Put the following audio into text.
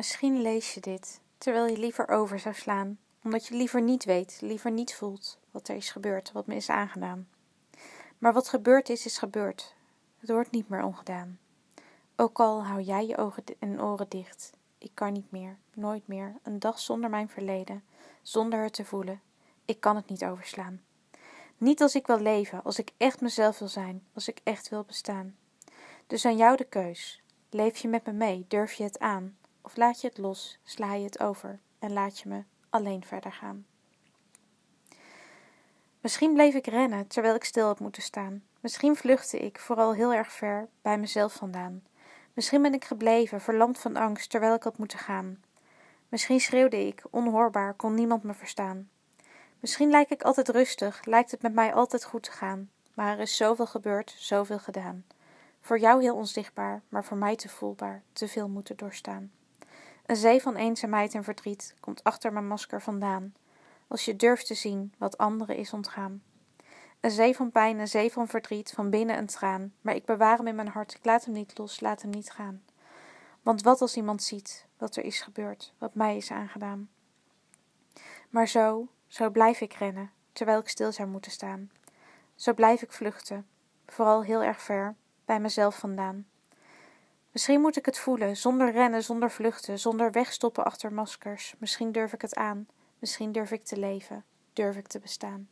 Misschien lees je dit terwijl je liever over zou slaan, omdat je liever niet weet, liever niet voelt wat er is gebeurd, wat me is aangedaan. Maar wat gebeurd is, is gebeurd. Het wordt niet meer ongedaan. Ook al hou jij je ogen en oren dicht, ik kan niet meer, nooit meer, een dag zonder mijn verleden, zonder het te voelen. Ik kan het niet overslaan. Niet als ik wil leven, als ik echt mezelf wil zijn, als ik echt wil bestaan. Dus aan jou de keus. Leef je met me mee, durf je het aan? Of laat je het los, sla je het over en laat je me alleen verder gaan? Misschien bleef ik rennen terwijl ik stil had moeten staan. Misschien vluchtte ik, vooral heel erg ver, bij mezelf vandaan. Misschien ben ik gebleven, verlamd van angst, terwijl ik had moeten gaan. Misschien schreeuwde ik, onhoorbaar, kon niemand me verstaan. Misschien lijk ik altijd rustig, lijkt het met mij altijd goed te gaan. Maar er is zoveel gebeurd, zoveel gedaan. Voor jou heel onzichtbaar, maar voor mij te voelbaar, te veel moeten doorstaan. Een zee van eenzaamheid en verdriet komt achter mijn masker vandaan, als je durft te zien wat anderen is ontgaan. Een zee van pijn, een zee van verdriet, van binnen een traan, maar ik bewaar hem in mijn hart, ik laat hem niet los, laat hem niet gaan. Want wat als iemand ziet wat er is gebeurd, wat mij is aangedaan? Maar zo, zo blijf ik rennen, terwijl ik stil zou moeten staan. Zo blijf ik vluchten, vooral heel erg ver, bij mezelf vandaan. Misschien moet ik het voelen, zonder rennen, zonder vluchten, zonder wegstoppen achter maskers. Misschien durf ik het aan, misschien durf ik te leven, durf ik te bestaan.